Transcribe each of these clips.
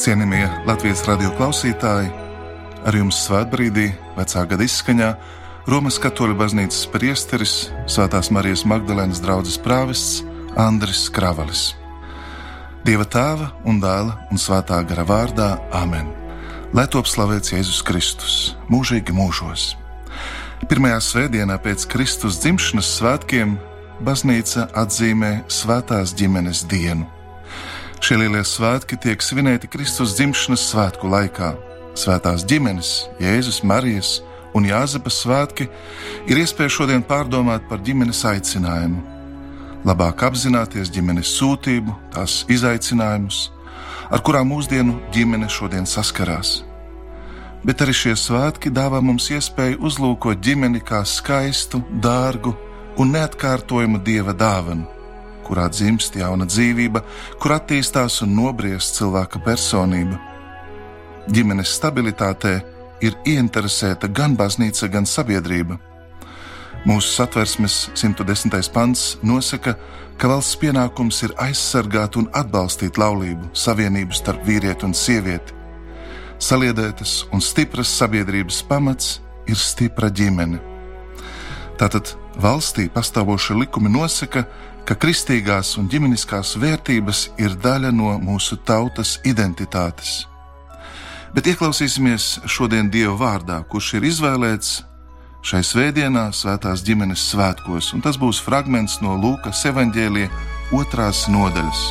Cienījamie Latvijas radio klausītāji, ar jums svētbrīdī, vecā gada izskaņā, Romas katoļu baznīcas priesteris, Svētās Marijas Magdalēnas draugs prāvests Andris Kravalis. Dieva tēva un dēla un svētā gara vārdā Āmen. Lai top slavēts Jēzus Kristus, mūžīgi mūžos. Pirmajā svētdienā pēc Kristus dzimšanas svētkiem baznīca atzīmē Svētās ģimenes dienu. Šie lielie svētki tiek svinēti Kristus dzimšanas svētku laikā. Svētās ģimenes, Jēzus, Marijas un Jāzepa svētki ir iespēja šodien pārdomāt par ģimenes aicinājumu, labāk apzināties ģimenes sūtību, tās izaicinājumus, ar kurām mūsdienu ģimene šodien saskarās. Bet arī šie svētki dāvā mums iespēju uzlūkot ģimeni kā skaistu, dārgu un neatkārtojumu dieva dāvanu kurā dzimst jauna dzīvība, kur attīstās un nobriest cilvēka personība. Ģimenes stabilitātē ir ieinteresēta gan baznīca, gan sabiedrība. Mūsu satversmes 110. pants nosaka, ka valsts pienākums ir aizsargāt un atbalstīt laulību, savienību starp vīrieti un sievieti. Saliedētas un stipras sabiedrības pamats ir stipra ģimene. Tātad valstī pastāvošie likumi nosaka, ka kristīgās un ģimeniskās vērtības ir daļa no mūsu tautas identitātes. Bet ieklausīsimies šodien Dieva vārdā, kurš ir izvēlēts šai svētdienā, Svētās ģimenes svētkos, un tas būs fragments no Lūkas evanģēlīja otrās nodaļas.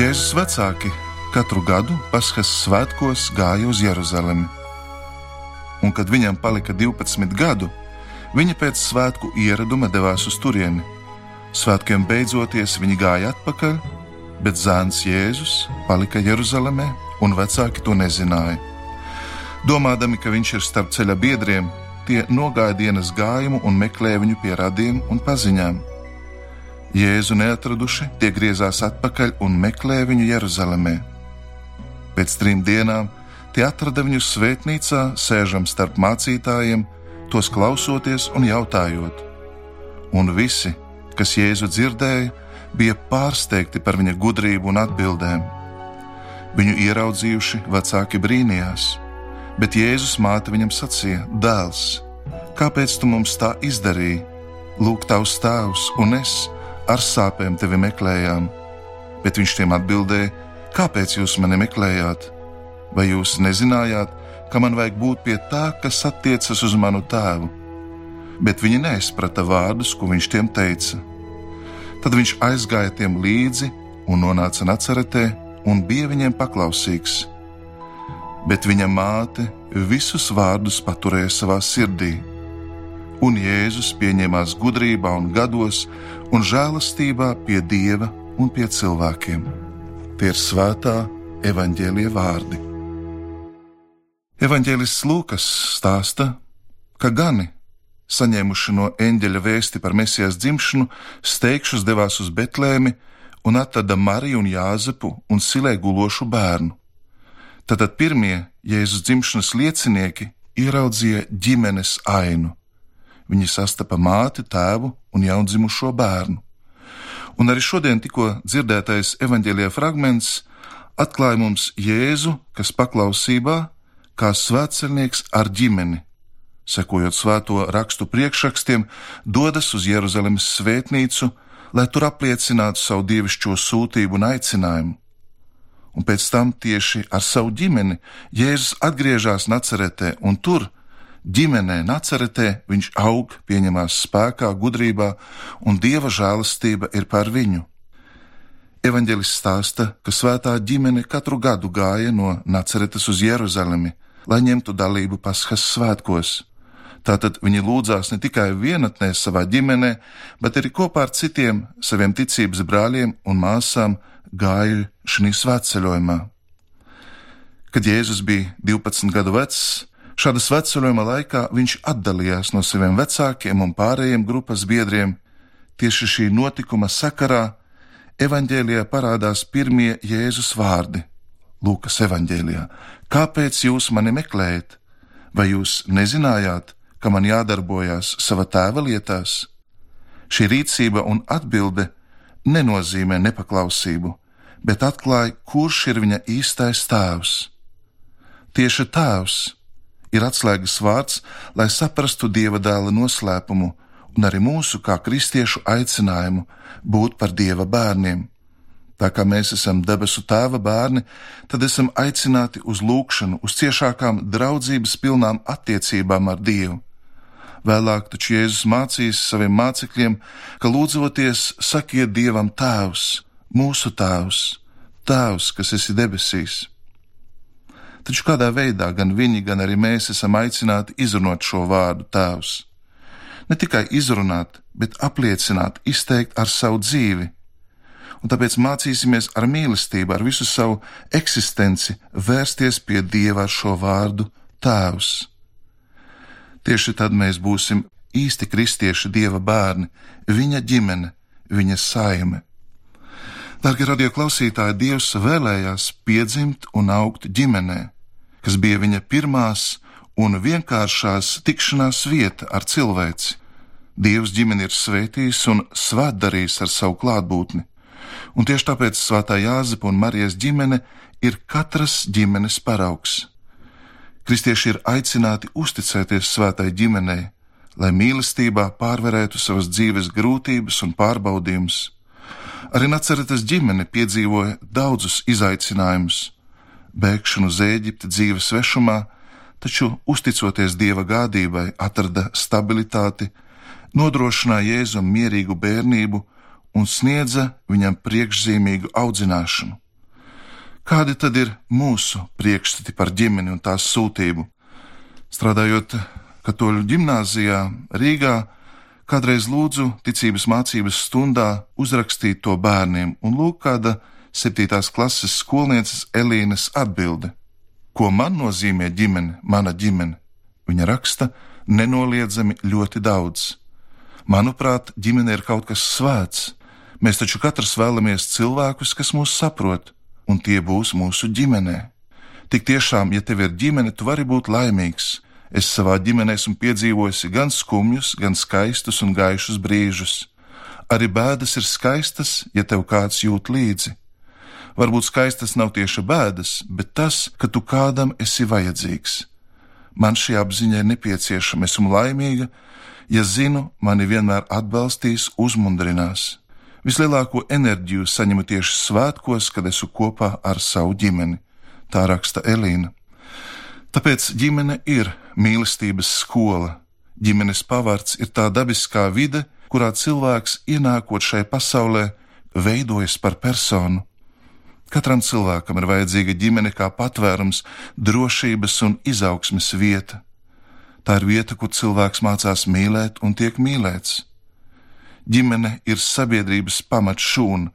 Jēzus vecāki katru gadu Paskas svētkos gāja uz Jeruzalemi, un kad viņam palika 12 gadu, Viņa pēc svētku ieraduma devās uz turieni. Svētkiem beidzoties, viņi gāja atpakaļ, bet zēns Jēzus palika Jeruzalemē, un vecāki to nezināja. Domādami, ka viņš ir starp ceļa biedriem, tie nogāja dienas gājumu un meklēja viņu pie radiem un paziņām. Jēzu neatraduši, tie griezās atpakaļ un meklēja viņu Jeruzalemē. Pēc trim dienām tie atrada viņu svētnīcā, sēžam starp mācītājiem, tos klausoties un jautājot. Un visi, kas Jēzu dzirdēja, bija pārsteigti par viņa gudrību un atbildēm. Viņu ieraudzījuši, vecāki brīnījās, bet Jēzus māte viņam sacīja: Dēls, kāpēc tu mums tā izdarīji? Lūk, tavs tēvs un es ar sāpēm tevi meklējām. Bet viņš tiem atbildēja: Kāpēc jūs mani meklējāt? Vai jūs nezinājāt, ka man vajag būt pie tā, kas attiecas uz manu tēvu. Bet viņi neizprata vārdus, ko viņš tiem teica. Tad viņš aizgāja tiem līdzi un nonāca Nacaretē un bija viņiem paklausīgs. Bet viņa māte visus vārdus paturēja savā sirdī. Un Jēzus pieņēmās gudrībā un gados un žēlastībā pie Dieva un pie cilvēkiem. Tie ir svētā evaņģēlie vārdi. Evanģēlists Lūkas stāsta, ka gani, saņēmuši no eņģeļa vēsti par mesijas dzimšanu, steigšus devās uz Betlēmi un atrada Mariju un Jāzepu un silē gulošu bērnu. Tātad pirmie Jēzus dzimšanas liecinieki ieraudzīja ģimenes ainu. Viņi sastapa māti, tēvu un jaundzimušo bērnu. Un arī šodien tikko dzirdētais evaņģēlijā fragments atklāja mums Jēzu, kas paklausībā kā svētceļnieks ar ģimeni, sekojot svēto rakstu priekšrakstiem, dodas uz Jeruzalemes svētnīcu, lai tur apliecinātu savu dievišķo sūtību un aicinājumu. Un pēc tam tieši ar savu ģimeni Jēzus atgriežas Nacaretē, un tur, ģimenē Nacaretē, viņš aug, pieņemās spēkā, gudrībā, un dieva žēlastība ir par viņu. Evanģelis stāsta, ka svētā ģimene katru gadu gāja no Nacaretes uz Jeruzalemi, lai ņemtu dalību Paskas svētkos. Tātad viņi lūdzās ne tikai vienatnē savā ģimenē, bet arī kopā ar citiem saviem ticības brāļiem un māsām gāja šī svētceļojumā. Kad Jēzus bija 12 gadu vecs, šāda svētceļojuma laikā viņš atdalījās no saviem vecākiem un pārējiem grupas biedriem. Tieši šī notikuma sakarā evaņģēlijā parādās pirmie Jēzus vārdi Lūkas evanģēlijā. Kāpēc jūs mani meklējat? Vai jūs nezinājāt, ka man jādarbojas sava tēva lietās? Šī rīcība un atbilde nenozīmē nepaklausību, bet atklāja, kurš ir viņa īstais tēvs. Tieši tēvs ir atslēgas vārds, lai saprastu dieva dēla noslēpumu un arī mūsu, kā kristiešu, aicinājumu būt par dieva bērniem. Tā kā mēs esam debesu tēva bērni, tad esam aicināti uz lūgšanu, uz ciešākām draudzības pilnām attiecībām ar Dievu. Vēlāk taču Jēzus mācīs saviem mācekļiem, ka lūdzoties sakiet Dievam Tēvs, mūsu Tēvs, Tēvs, kas esi debesīs. Taču kādā veidā gan viņi, gan arī mēs esam aicināti izrunāt šo vārdu Tēvs. Ne tikai izrunāt, bet apliecināt, izteikt ar savu dzīvi. Un tāpēc mācīsimies ar mīlestību, ar visu savu eksistenci vērsties pie Dieva ar šo vārdu Tēvs. Tieši tad mēs būsim īsti kristieši Dieva bērni, viņa ģimene, viņa saime. Darbie radioklausītāji, Dievs vēlējās piedzimt un augt ģimenē, kas bija viņa pirmās un vienkāršās tikšanās vieta ar cilvēci. Dievs ģimeni ir svētījis un svētdarījis ar savu klātbūtni, un tieši tāpēc Svētā Jāzepa un Marijas ģimene ir katras ģimenes paraugs. Kristieši ir aicināti uzticēties svētai ģimenei, lai mīlestībā pārvarētu savas dzīves grūtības un pārbaudījumus Arī Nacaretes ģimene piedzīvoja daudzus izaicinājumus, bēgšanu uz Eģipti dzīves svešumā, taču, uzticoties dieva gādībai, atrada stabilitāti, nodrošināja Jēzum mierīgu bērnību un sniedza viņam priekšzīmīgu audzināšanu. Kādi tad ir mūsu priekšstati par ģimeni un tās sūtību? Strādājot katoļu gimnāzijā Rīgā, Kādreiz lūdzu ticības mācības stundā uzrakstīt to bērniem, un lūk, kāda septītās klases skolnieces Elīnas atbilde. Ko man nozīmē ģimene, mana ģimene? Viņa raksta nenoliedzami ļoti daudz. Manuprāt, ģimene ir kaut kas svēts. Mēs taču katrs vēlamies cilvēkus, kas mūs saprot, un tie būs mūsu ģimenē. Tik tiešām, ja tev ir ģimene, tu vari būt laimīgs, Es savā ģimenē esmu piedzīvojusi gan skumjus, gan skaistus un gaišus brīžus. Arī bēdas ir skaistas, ja tev kāds jūt līdzi. Varbūt skaistas nav tieši bēdas, bet tas, ka tu kādam esi vajadzīgs. Man šī apziņa ir nepieciešama, esmu laimīga, ja zinu, mani vienmēr atbalstīs, uzmundrinās. Vislielāko enerģiju saņemu tieši svētkos, kad esmu kopā ar savu ģimeni. Tā raksta Elīna. Tāpēc ģimene ir mīlestības skola. Ģimenes pavards ir tā dabiskā vide, kurā cilvēks ienākot šai pasaulē, veidojas par personu. Katram cilvēkam ir vajadzīga ģimene kā patvērums, drošības un izaugsmes vieta. Tā ir vieta, kur cilvēks mācās mīlēt un tiek mīlēts. Ģimene ir sabiedrības pamatšūna,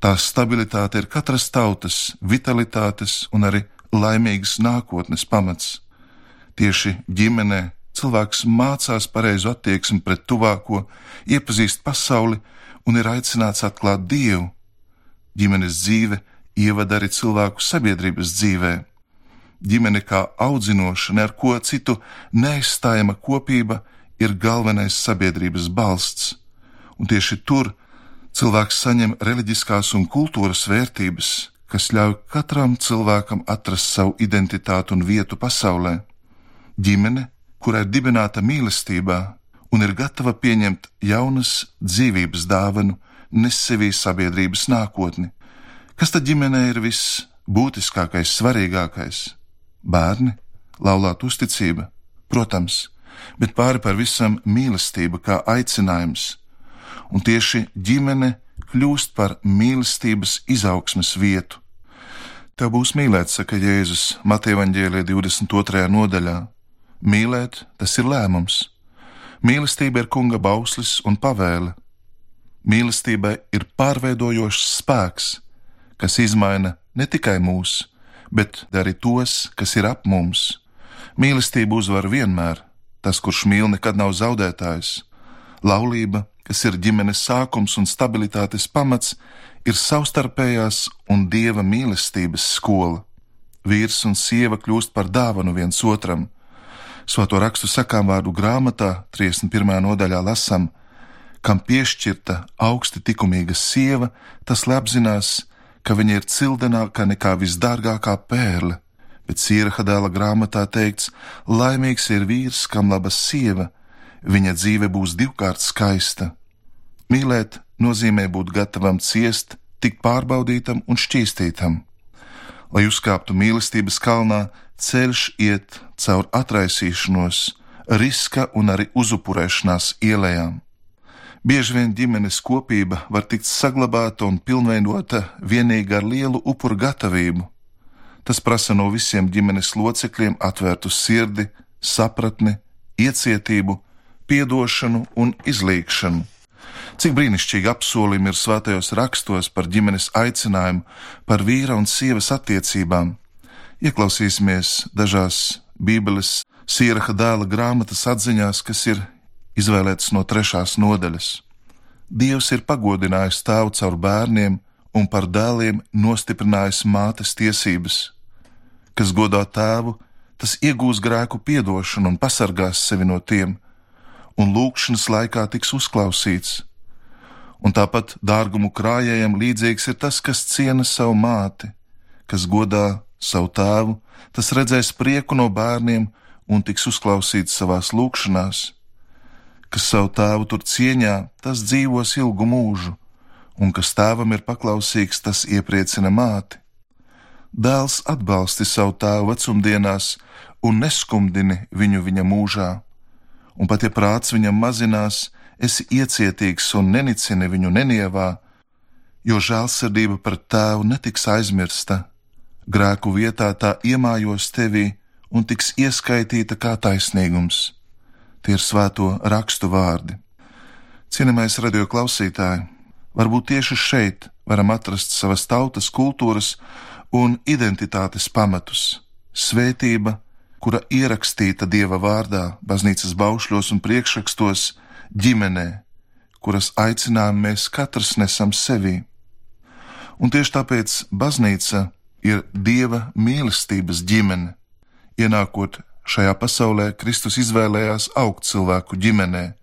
tās stabilitāte ir katras tautas, vitalitātes un arī laimīgas nākotnes pamats. Tieši ģimenē cilvēks mācās pareizu attieksmi pret tuvāko, iepazīst pasauli un ir aicināts atklāt Dievu. Ģimenes dzīve ievada arī cilvēku sabiedrības dzīvē. Ģimene kā audzinoša, ne ar ko citu neaizstājama kopība ir galvenais sabiedrības balsts, un tieši tur cilvēks saņem reliģiskās un kultūras vērtības, kas ļauj katram cilvēkam atrast savu identitāti un vietu pasaulē. Ģimene, kurai ir dibināta mīlestībā un ir gatava pieņemt jaunas dzīvības dāvanu, nes sevī sabiedrības nākotni. Kas tad ģimenē ir viss būtiskākais, svarīgākais? Bērni, laulāta uzticība, protams, bet pāri par visam mīlestība kā aicinājums, un tieši ģimene kļūst par mīlestības izaugsmes vietu. Tev būs mīlēt, saka Jēzus Mateja Vāģēlē 22. nodaļā. Mīlēt, tas ir lēmums. Mīlestība ir kunga bauslis un pavēle. Mīlestībai ir pārveidojošs spēks, kas izmaina ne tikai mūs, bet arī tos, kas ir ap mums. Mīlestība uzvar vienmēr, tas, kurš mīl, nekad nav zaudētājs. Laulība kas ir ģimenes sākums un stabilitātes pamats, ir savstarpējās un dieva mīlestības skola. Vīrs un sieva kļūst par dāvanu viens otram. Svēto rakstu sakām vārdu grāmatā, 31. nodaļā lasām, kam piešķirta augsti likumīga sieva, tas apzinās, ka viņa ir cildenāka nekā visdārgākā pērle, bet Sīraha dēla grāmatā teikts: Laimīgs ir vīrs, kam laba sieva, viņa dzīve būs divkārt skaista. Mīlēt nozīmē būt gatavam ciest, tikt pārbaudītam un šķīstītam. Lai uzkāptu mīlestības kalnā, ceļš iet caur atraisīšanos, riska un arī uzupurēšanās ielējām. Bieži vien ģimenes kopība var tikt saglabāta un pilnveidota tikai ar lielu upuru gatavību. Tas prasa no visiem ģimenes locekļiem atvērtu sirdi, sapratni, iecietību, piedošanu un izlīgšanu. Cik brīnišķīgi apsolījumi ir svētajos rakstos par ģimenes aicinājumu, par vīra un sievas attiecībām. Ieklausīsimies dažās Bībeles Sīraha dēla grāmatas atziņās, kas ir izvēlētas no trešās nodaļas. Dievs ir pagodinājis tēvu caur bērniem un par dēliem nostiprinājis mātes tiesības. Kas godā tēvu, tas iegūs grēku piedošanu un pasargās sevi no tiem, un lūkšanas laikā tiks uzklausīts. Un tāpat dārgumu krājējam līdzīgs ir tas, kas ciena savu māti, kas godā savu tēvu, tas redzēs prieku no bērniem un tiks uzklausīts savās lūkšanās kas savu tēvu tur cieņā, tas dzīvos ilgu mūžu, un kas tēvam ir paklausīgs, tas iepriecina māti. Dēls atbalsti savu tēvu vecumdienās un neskumdini viņu viņa mūžā, un pat ja prāts viņam mazinās, esi iecietīgs un nenicini viņu nenievā, jo žēlsirdība pret tēvu netiks aizmirsta, grēku vietā tā iemājos tevī un tiks ieskaitīta kā taisnīgums. Tie ir svēto rakstu vārdi. Cienījamais radio klausītāji, varbūt tieši šeit varam atrast savas tautas, kultūras un identitātes pamatus - svētība, kura ierakstīta Dieva vārdā, baznīcas baušļos un priekšrakstos, ģimenē, kuras aicinājumu mēs katrs nesam sevī. Un tieši tāpēc baznīca ir Dieva mīlestības ģimene, ienākot Šajā pasaulē Kristus izvēlējās augt cilvēku ģimenē.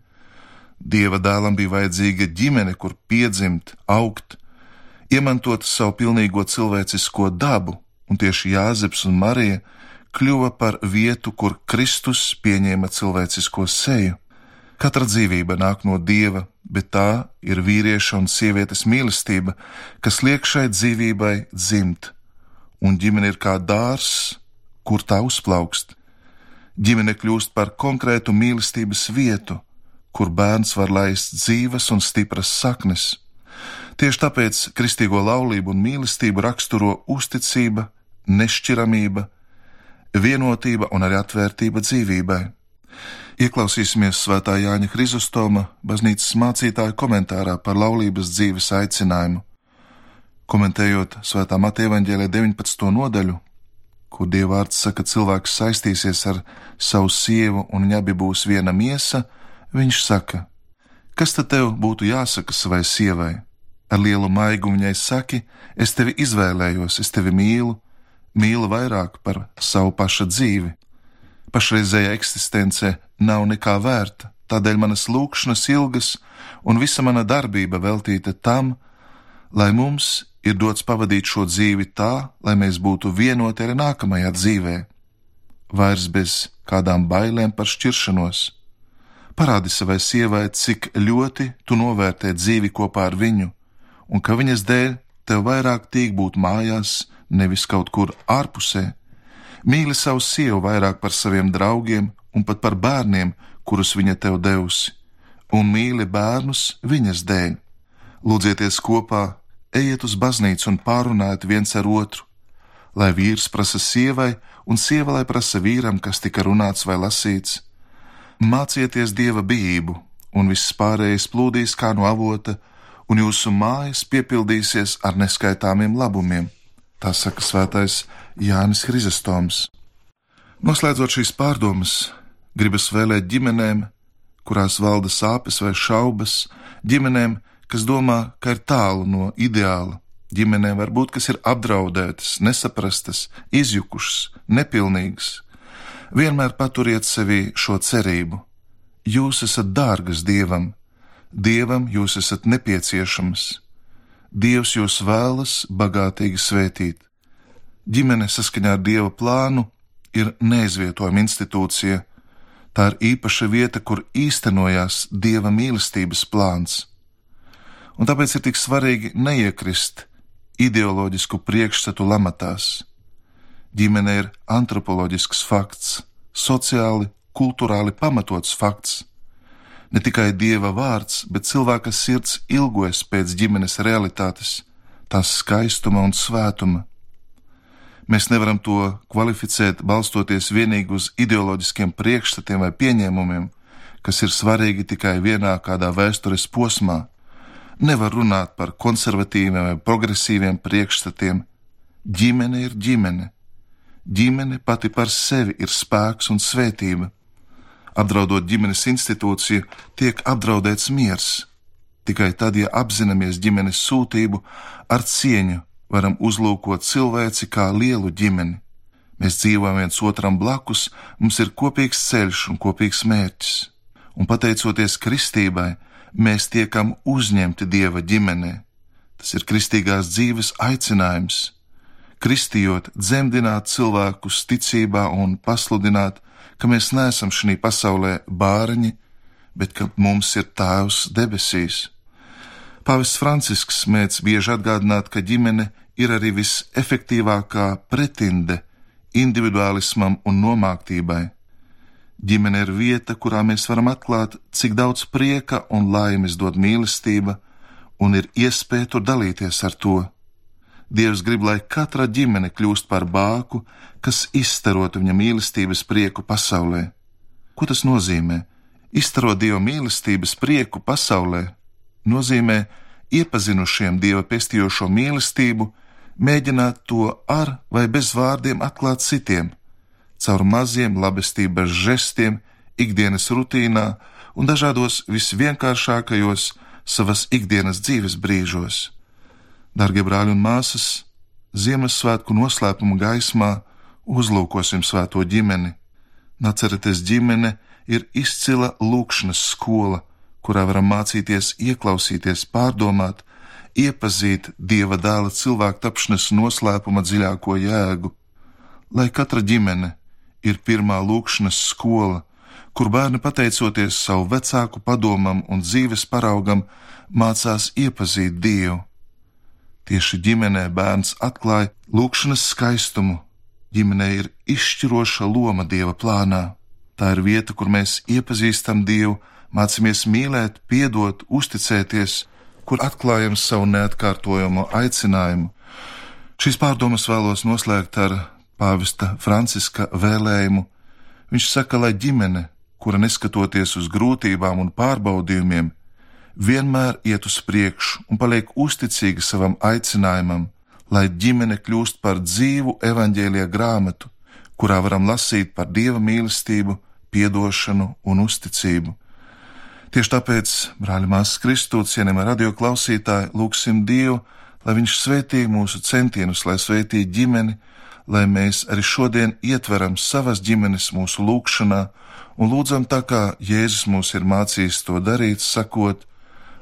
Dieva dēlam bija vajadzīga ģimene, kur piedzimt, augt, iemantot savu pilnīgo cilvēcisko dabu, un tieši Jāzeps un Marija kļuva par vietu, kur Kristus pieņēma cilvēcisko seju. Katra dzīvība nāk no dieva, bet tā ir vīrieša un sievietes mīlestība, kas liek šai dzīvībai dzimt, un ģimene ir kā dārs, kur tā uzplaukst ģimene kļūst par konkrētu mīlestības vietu, kur bērns var laist dzīves un stipras saknes. Tieši tāpēc kristīgo laulību un mīlestību raksturo uzticība, nešķiramība, vienotība un arī atvērtība dzīvībai. Ieklausīsimies Svētā Jāņa Hrizostoma baznīcas mācītāja komentārā par laulības dzīves aicinājumu. Komentējot Svētā Mateja evaņģēlē 19. nodaļu, kur Dievvvārds saka, ka cilvēks saistīsies ar savu sievu un viņi abi būs viena miesa, viņš saka, kas tad tev būtu jāsaka savai sievai? Ar lielu maigumu viņai saki, es tevi izvēlējos, es tevi mīlu, mīlu vairāk par savu paša dzīvi. Pašreizējā eksistence nav nekā vērta, tādēļ manas lūkšanas ilgas un visa mana darbība veltīta tam, lai mums ir dots pavadīt šo dzīvi tā, lai mēs būtu vienoti arī nākamajā dzīvē, vairs bez kādām bailēm par šķiršanos. Parādi savai sievai, cik ļoti tu novērtē dzīvi kopā ar viņu, un ka viņas dēļ tev vairāk tīk būt mājās, nevis kaut kur ārpusē. Mīli savu sievu vairāk par saviem draugiem un pat par bērniem, kurus viņa tev devusi, un mīli bērnus viņas dēļ. Lūdzieties kopā ejiet uz baznīcu un pārunājiet viens ar otru, lai vīrs prasa sievai un sieva lai prasa vīram, kas tika runāts vai lasīts. Mācieties dieva bijību, un viss pārējais plūdīs kā no avota, un jūsu mājas piepildīsies ar neskaitāmiem labumiem. Tā saka svētais Jānis Hrizestoms. Noslēdzot šīs pārdomas, gribas vēlēt ģimenēm, kurās valda sāpes vai šaubas, ģimenēm, kas domā, ka ir tālu no ideāla. Ģimenēm var būt, kas ir apdraudētas, nesaprastas, izjukušas, nepilnīgas. Vienmēr paturiet sevī šo cerību. Jūs esat dārgas dievam, dievam jūs esat nepieciešamas. Dievs jūs vēlas bagātīgi svētīt. Ģimene saskaņā ar Dieva plānu ir neizvietojama institūcija. Tā ir īpaša vieta, kur īstenojās Dieva mīlestības plāns. Un tāpēc ir tik svarīgi neiekrist ideoloģisku priekšstatu lamatās. Ģimene ir antropoloģisks fakts, sociāli, kultūrāli pamatots fakts Ne tikai dieva vārds, bet cilvēka sirds ilgojas pēc ģimenes realitātes, tās skaistuma un svētuma. Mēs nevaram to kvalificēt balstoties vienīgi uz ideoloģiskiem priekšstatiem vai pieņēmumiem, kas ir svarīgi tikai vienā kādā vēstures posmā. Nevar runāt par konservatīviem vai progresīviem priekšstatiem. Ģimene ir ģimene. Ģimene pati par sevi ir spēks un svētība apdraudot ģimenes institūciju, tiek apdraudēts miers. Tikai tad, ja apzināmies ģimenes sūtību, ar cieņu varam uzlūkot cilvēci kā lielu ģimeni. Mēs dzīvojam viens otram blakus, mums ir kopīgs ceļš un kopīgs mērķis, un pateicoties kristībai, mēs tiekam uzņemti dieva ģimenē. Tas ir kristīgās dzīves aicinājums. Kristījot, dzemdināt cilvēkus ticībā un pasludināt, ka mēs neesam šī pasaulē bāriņi, bet ka mums ir Tēvs debesīs. Pāvests Francisks mēdz bieži atgādināt, ka ģimene ir arī visefektīvākā pretinde individuālismam un nomāktībai. Ģimene ir vieta, kurā mēs varam atklāt, cik daudz prieka un laimes dod mīlestība, un ir iespēja tur dalīties ar to. Dievs grib, lai katra ģimene kļūst par bāku, kas izstarotu viņa mīlestības prieku pasaulē. Ko tas nozīmē? Izstarot Dieva mīlestības prieku pasaulē, nozīmē iepazinušiem Dieva pestījošo mīlestību, mēģināt to ar vai bez vārdiem atklāt citiem, caur maziem labestības žestiem, ikdienas rutīnā un dažādos visvienkāršākajos savas ikdienas dzīves brīžos. Darbie brāļi un māsas, Ziemassvētku noslēpuma gaismā uzlūkosim svēto ģimeni. Naceretes ģimene ir izcila lūkšanas skola, kurā varam mācīties ieklausīties, pārdomāt, iepazīt dieva dēla cilvēku tapšanas noslēpuma dziļāko jēgu. Lai katra ģimene ir pirmā lūkšanas skola, kur bērni pateicoties savu vecāku padomam un dzīves paraugam, mācās iepazīt Dievu. Tieši ģimenē bērns atklāja lūkšanas skaistumu. Ģimenē ir izšķiroša loma Dieva plānā. Tā ir vieta, kur mēs iepazīstam Dievu, mācāmies mīlēt, piedot, uzticēties, kur atklājam savu neatkārtojamo aicinājumu. Šīs pārdomas vēlos noslēgt ar pāvesta Franciska vēlējumu. Viņš saka, lai ģimene, kura neskatoties uz grūtībām un pārbaudījumiem, vienmēr iet uz priekšu un paliek uzticīga savam aicinājumam, lai ģimene kļūst par dzīvu evaņģēlīja grāmatu, kurā varam lasīt par dieva mīlestību, piedošanu un uzticību. Tieši tāpēc, brāļi, māsas Kristū, cienījamie radioklausītāji, lūgsim Dievu, lai Viņš svētī mūsu centienus, lai svētī ģimeni, lai mēs arī šodien ietveram savas ģimenes mūsu lūgšanā un lūdzam tā, kā Jēzus mūs ir mācījis to darīt, sakot,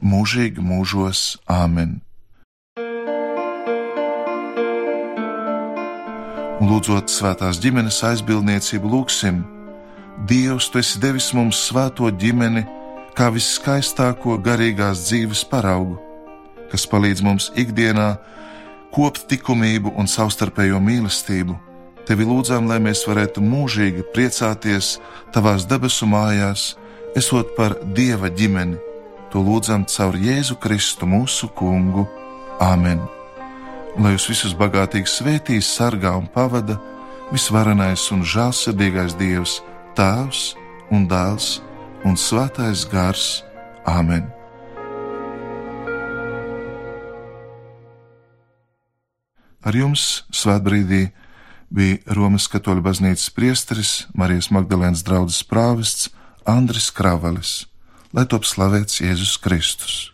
mūžīgi mūžos Āmen. Lūdzot svētās ģimenes aizbildniecību, lūgsim, Dievs, tu esi devis mums svēto ģimeni kā viskaistāko garīgās dzīves paraugu, kas palīdz mums ikdienā kopt likumību un savstarpējo mīlestību. Tevi lūdzām, lai mēs varētu mūžīgi priecāties tavās debesu mājās, esot par Dieva ģimeni To lūdzam caur Jēzu Kristu mūsu kungu. Āmen! Lai jūs visus bagātīgi svētīs, sargā un pavada visvarenais un žēlsirdīgais Dievs, Tēvs un Dēls un Svētais Gars. Āmen! Ar jums svētbrīdī bija Romas katoļu baznīcas priesteris, Marijas Magdalēnas draugs prāvests Andris Kravalis, lai top slavēts Jēzus Kristus.